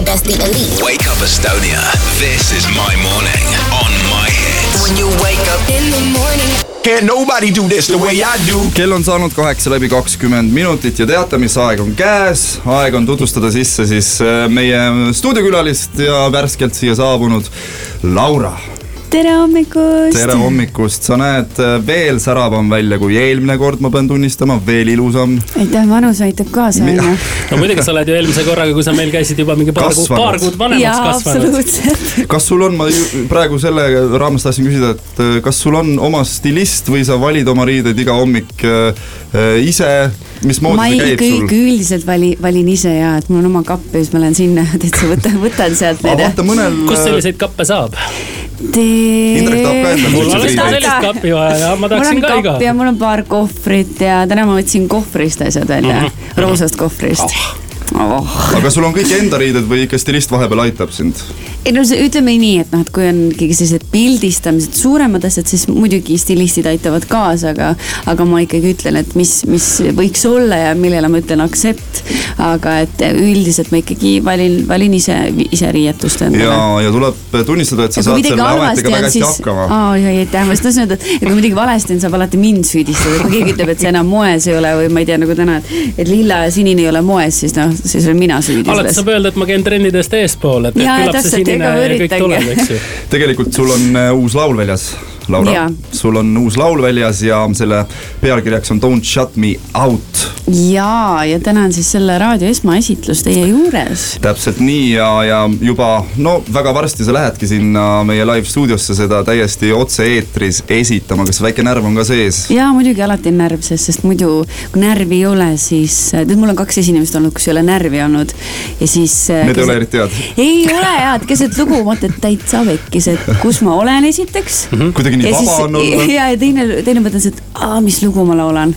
the best, the elite. Wake up Estonia. This is my morning on my hits. When you wake up in the morning. Can't nobody do this the way I do. kell on saanud kaheksa läbi kakskümmend minutit ja teate, mis aeg on käes. aeg on tutvustada sisse siis äh, meie stuudiokülalist ja värskelt siia saabunud Laura. Tere hommikust! tere hommikust, sa näed äh, veel säravam välja kui eelmine kord, ma pean tunnistama, veel ilusam. aitäh, vanus aitab kaasa, onju. no muidugi sa oled ju eelmise korraga, kui sa meil käisid juba mingi paar kuud, paar kuud vanemaks jaa, kasvanud. absoluutselt. kas sul on, ma ju- praegu selle raames tahtsin küsida, et äh, kas sul on oma stilist või sa valid oma riideid iga hommik äh, äh, ise, mismoodi ma see ei, käib kõik sul? üldiselt vali, valin ise ja, et mul on oma kapp ja siis ma lähen sinna täitsa võtan, võtan sealt need. kust selliseid kappe saab? Indrek tahab ka endale mul oleks ka sellist kappi vaja ja ma tahaksin on ka iga ja mul on paar kohvrit ja täna ma võtsin kohvrist asjad välja mm, -hmm. roosast kohvrist oh. Aga sul on kõik enda riided või ikka stilist vahepeal aitab sind? ei no see, ütleme nii, et noh, et kui on ikkagi sellised pildistamised, suuremad asjad, siis muidugi stilistid aitavad kaasa, aga, aga ma ikkagi ütlen, et mis, mis võiks olla ja millele ma ütlen accept. aga et üldiselt ma ikkagi valin, valin ise, ise riietust endale ja, ja tuleb tunnistada, et sa ja saad selle ametiga väga hästi siis, hakkama. aa jah, aitäh, ma just tahtsin öelda, et kui midagi valesti on, saab alati mind süüdistada, kui keegi ütleb, et see enam moes ei ole või ma ei tea, nagu täna, et, et lilla ja sinine ei ole moes, siis noh, siis olen mina süüdi alati selles. saab öelda, et ma käin trennidest eespool, et, küllap see sinine ja kõik tuleb, eks ju. tegelikult sul on äh, uus laul väljas, Laura Jaa.. sul on uus laul väljas ja selle pealkirjaks on Don't shut me out. jaa, ja täna on siis selle raadio esmaesitlus teie juures täpselt nii ja, ja juba no väga varsti sa lähedki sinna meie live stuudiosse seda täiesti otse-eetris esitama, kas väike närv on ka sees? jaa, muidugi alati on närv sees, sest muidu kui närvi ei ole, siis, tead, mul on kaks esinemist olnud, kus ei ole närvi olnud ja siis. Need ei ole eriti head. ei ole head, keset lugu mõtled täitsa vekkis, et kus ma olen esiteks mm. -hmm. kuidagi nii vaba on olla. ja, ja teine, teine mõte on see, et aa, mis lugu ma laulan.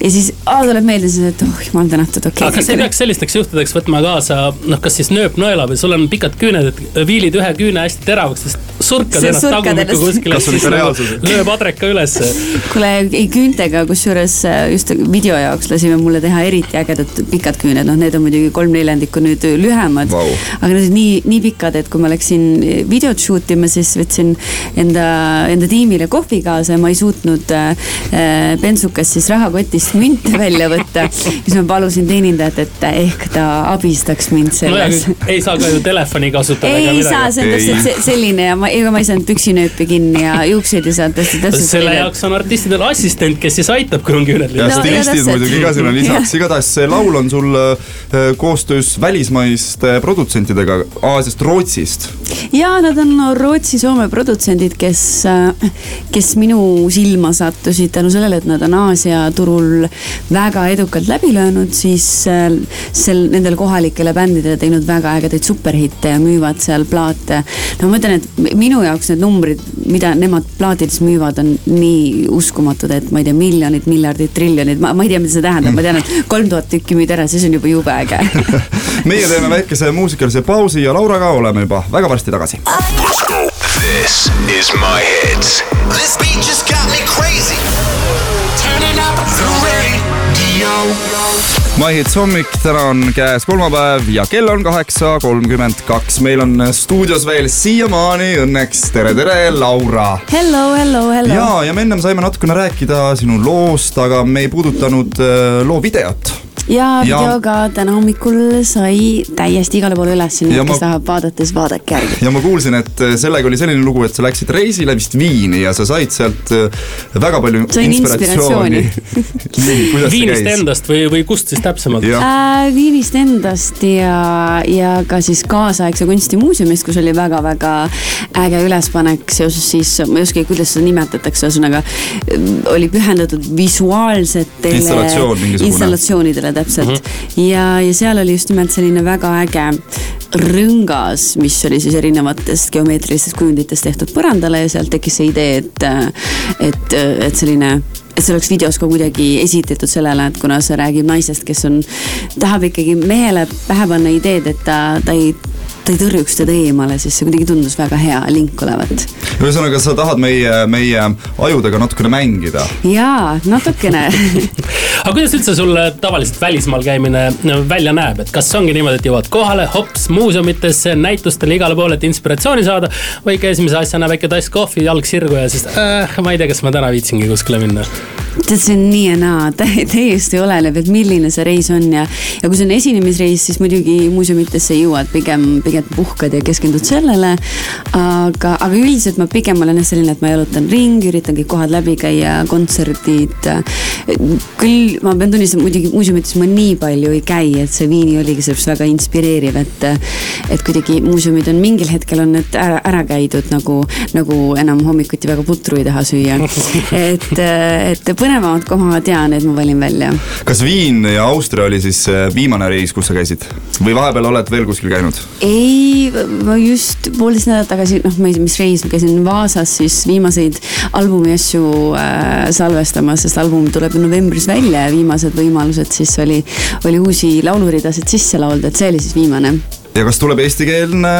ja siis aa, tuleb meelde siis, et oh jumal tänatud, okei aga kas ei peaks sellisteks juhtudeks võtma kaasa, noh, kas siis nööpnõela või sul on pikad küüned, et viilid ühe küüne hästi teravaks, siis surkad See ennast tagumikku kuskile, on siis nagu lööb adreka ülesse. kuule, ei küüntega, kusjuures äh, just video jaoks lasime mulle teha eriti ägedad pikad küüned, noh, need on muidugi kolm neljandikku nüüd lühemad. Vau. aga need olid nii, nii pikad, et kui ma läksin videot shoot ima, siis võtsin enda, enda tiimile kohvi kaasa ja ma ei suutnud äh, äh, bensukast siis rahakotist münte välja võtta. siis ma palusin teenindajat, et ehk ta abistaks mind selles. nojah, ei saa ka ju telefoni kasutada ei saa, see on täpselt se- selline ja ma, ega ma ei saanud püksinööpi kinni ja juukseid ei saanud tõesti täpselt selle jaoks on artistidel assistent, kes siis aitab, kui on küüned ja No, lihtsalt. ja stilistid täpselt. muidugi ka sinna lisaks, igatahes see laul on sul äh, koostöös välismaiste produtsentidega Aasiast, Rootsist. Ja nad on Rootsi-Soome produtsendid, kes, kes minu silma sattusid tänu sellele, et nad on Aasia turul väga edukalt läbi löönud, siis äh, sel, nendele kohalikele bändidele teinud väga ägedaid superhitte ja müüvad seal plaate. no ma ütlen, et minu jaoks need numbrid, mida nemad plaatides müüvad, on nii uskumatud, et ma ei tea, miljonid, miljardid, triljonid, ma, ma ei tea, mida see tähendab, ma tean, et kolm tuhat tükki müüd ära, siis on juba jube äge meie teeme väikese muusikalise pausi ja Lauraga oleme juba väga varsti tagasi. This is my hits. This beat just got me crazy. Turning up the radio. My Hits hommik, täna on käes kolmapäev ja kell on kaheksa kolmkümmend kaks. meil on stuudios veel siiamaani õnneks tere, tere, Laura. Hello, hello, hello. ja, ja me ennem saime natukene rääkida sinu loost, aga me ei puudutanud äh, loo videot. Ja Ja- videoga täna hommikul sai täiesti igale poole üles, nii Ja et ma- kes tahab vaadata, siis vaadake järgi. ja ma kuulsin, et äh, sellega oli selline lugu, et sa läksid reisile vist Viini ja sa said sealt äh, väga palju Sain inspiratsiooni. see Viinist endast või, või kust siis täpsemalt? Äh, Viinist endast ja, ja ka siis kaasaegse kunstimuuseumist, kus oli väga-väga äge ülespanek seoses siis, ma ei oskagi, kuidas seda nimetatakse, ühesõnaga äh, oli pühendatud visuaalsetele Installatsioon installatsioonidele täpselt mm. -hmm. ja, ja seal oli just nimelt selline väga äge rõngas, mis oli siis erinevatest geomeetrilistest kujunditest tehtud põrandale ja sealt tekkis see idee, et, et, et selline et see oleks videos ka kuidagi esitletud sellele, et kuna see räägib naisest, kes on, tahab ikkagi mehele pähe panna ideed, et ta, ta ei ta ei tõrjuks teda eemale, siis see kuidagi tundus väga hea link olevat. ühesõnaga, sa tahad meie, meie ajudega natukene mängida? jaa, natukene aga kuidas üldse sul tavaliselt välismaal käimine välja näeb, et kas ongi niimoodi, et jõuad kohale, hops, muuseumitesse, näitustele, igale poole, et inspiratsiooni saada. või ikka esimese asjana väike tass kohvi, jalg sirgu ja siis äh, ma ei tea, kas ma täna viitsingi kuskile minna Yeah. See on nii ja naa, täiesti oleneb, et milline see reis on ja, ja kui see on esinemisreis, siis muidugi muuseumitesse jõuad, pigem, pigem puhkad ja keskendud sellele. aga, aga üldiselt ma pigem olen jah selline, et ma jalutan ringi, üritan kõik kohad läbi käia, kontserdid. küll ma pean tunnistama, muidugi muuseumites ma nii palju ei käi, et see Viini oligi sellepärast väga inspireeriv, et. et kuidagi muuseumid on mingil hetkel on need ära, ära käidud nagu, nagu enam hommikuti väga putru ei taha süüa. et, et põnevamad kohad ja need ma valin välja. kas Viin ja Austria oli siis äh, viimane reis, kus sa käisid või vahepeal oled veel kuskil käinud? ei, ma just poolteist nädalat tagasi, noh, ma ei tea, mis reis, ma käisin Vaasas siis viimaseid albumi asju äh, salvestamas, sest album tuleb novembris välja ja viimased võimalused siis oli, oli uusi lauluridasid sisse laulda, et see oli siis viimane ja kas tuleb eestikeelne?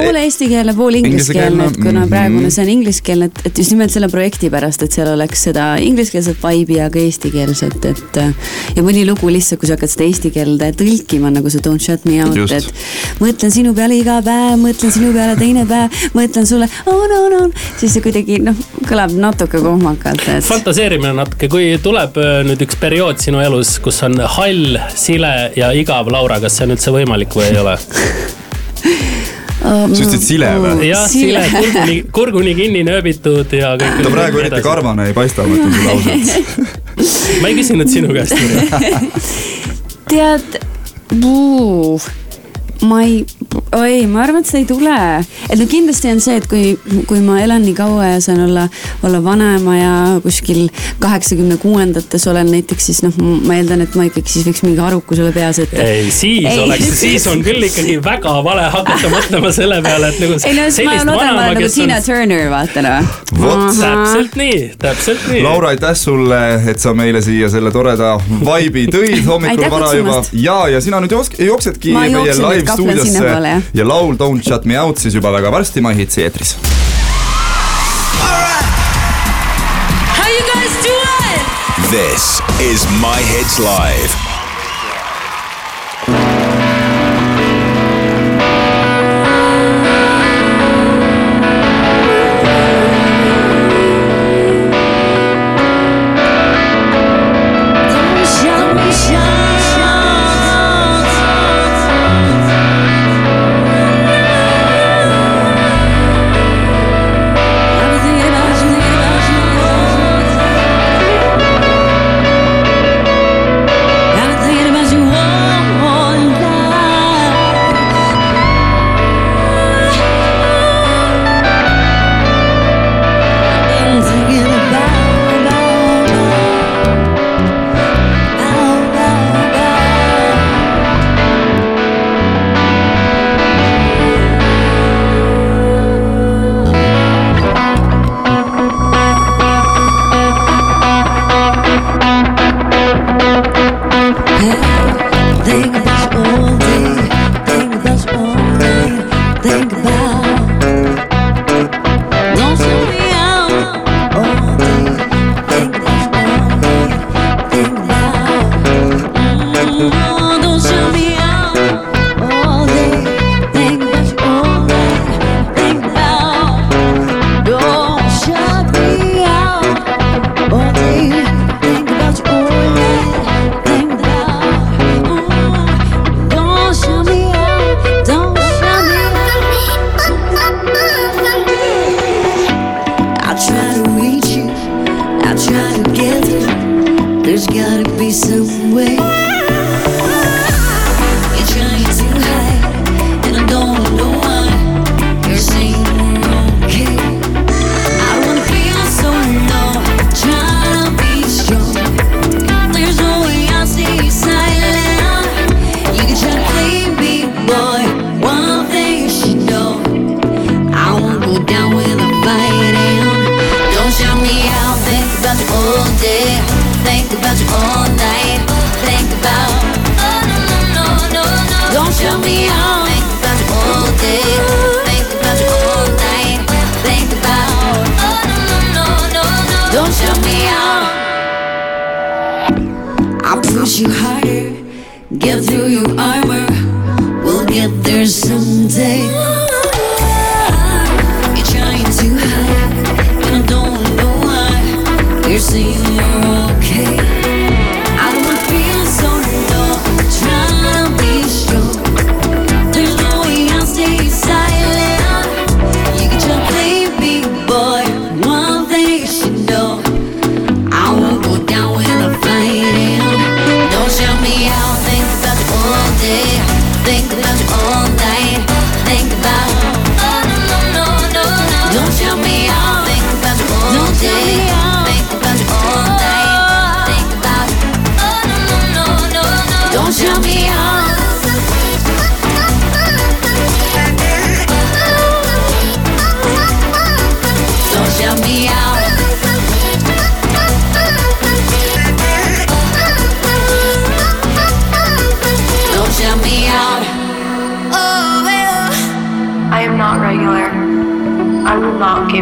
pool eestikeelne, pool ingliskeelne, et kuna mhm. praegune see on ingliskeelne, et, et just nimelt selle projekti pärast, et seal oleks seda ingliskeelset vibe'i ja ka eestikeelset, et. ja mõni lugu lihtsalt, kui sa hakkad seda eesti keelde tõlkima, nagu see Don't shut me out, et. mõtlen sinu peale iga päev, mõtlen sinu peale teine päev, mõtlen sulle on, on, on. siis see kuidagi noh, kõlab natuke kohmakalt, et. fantaseerimine natuke, kui tuleb äh, nüüd üks periood sinu elus, kus on hall, sile ja igav Laura, kas see on üldse võimalik või ei ole? Sa ütlesid sile või? jah, sile, kurguni, kurguni kinni nööbitud ja kõik. ta praegu eriti karvane ei paista, ma ütlen sulle ausalt. ma ei küsinud sinu käest. tead, ma ei, oi, ma arvan, et seda ei tule. et no kindlasti on see, et kui, kui ma elan nii kaua ja saan olla, olla vanema ja kuskil kaheksakümne kuuendates olen näiteks, siis noh, ma eeldan, et ma ikkagi siis võiks mingi arvukus olla peas, et. ei, siis ei. oleks, siis on küll ikkagi väga vale hakata mõtlema selle peale, et nagu. ei no, ma loodan, ma olen nagu Tina on... Turner, vaata noh. vot, täpselt nii, täpselt nii. Laura, aitäh sulle, et sa meile siia selle toreda vibe'i tõid hommikul vara juba ja, ja sina nüüd jooksedki meie live stuudiosse ja laul Don't shut me out siis juba väga varsti My Hitsi eetris. This is My Hits Live. you harder, get through your armor. We'll get there someday. You're trying to hide, and I don't know why. You're seeing.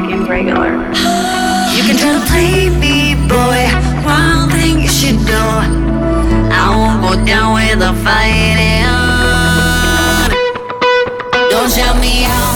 became regular. You can try to play me, boy. One thing you should know I won't go down without fighting. Don't shout me out.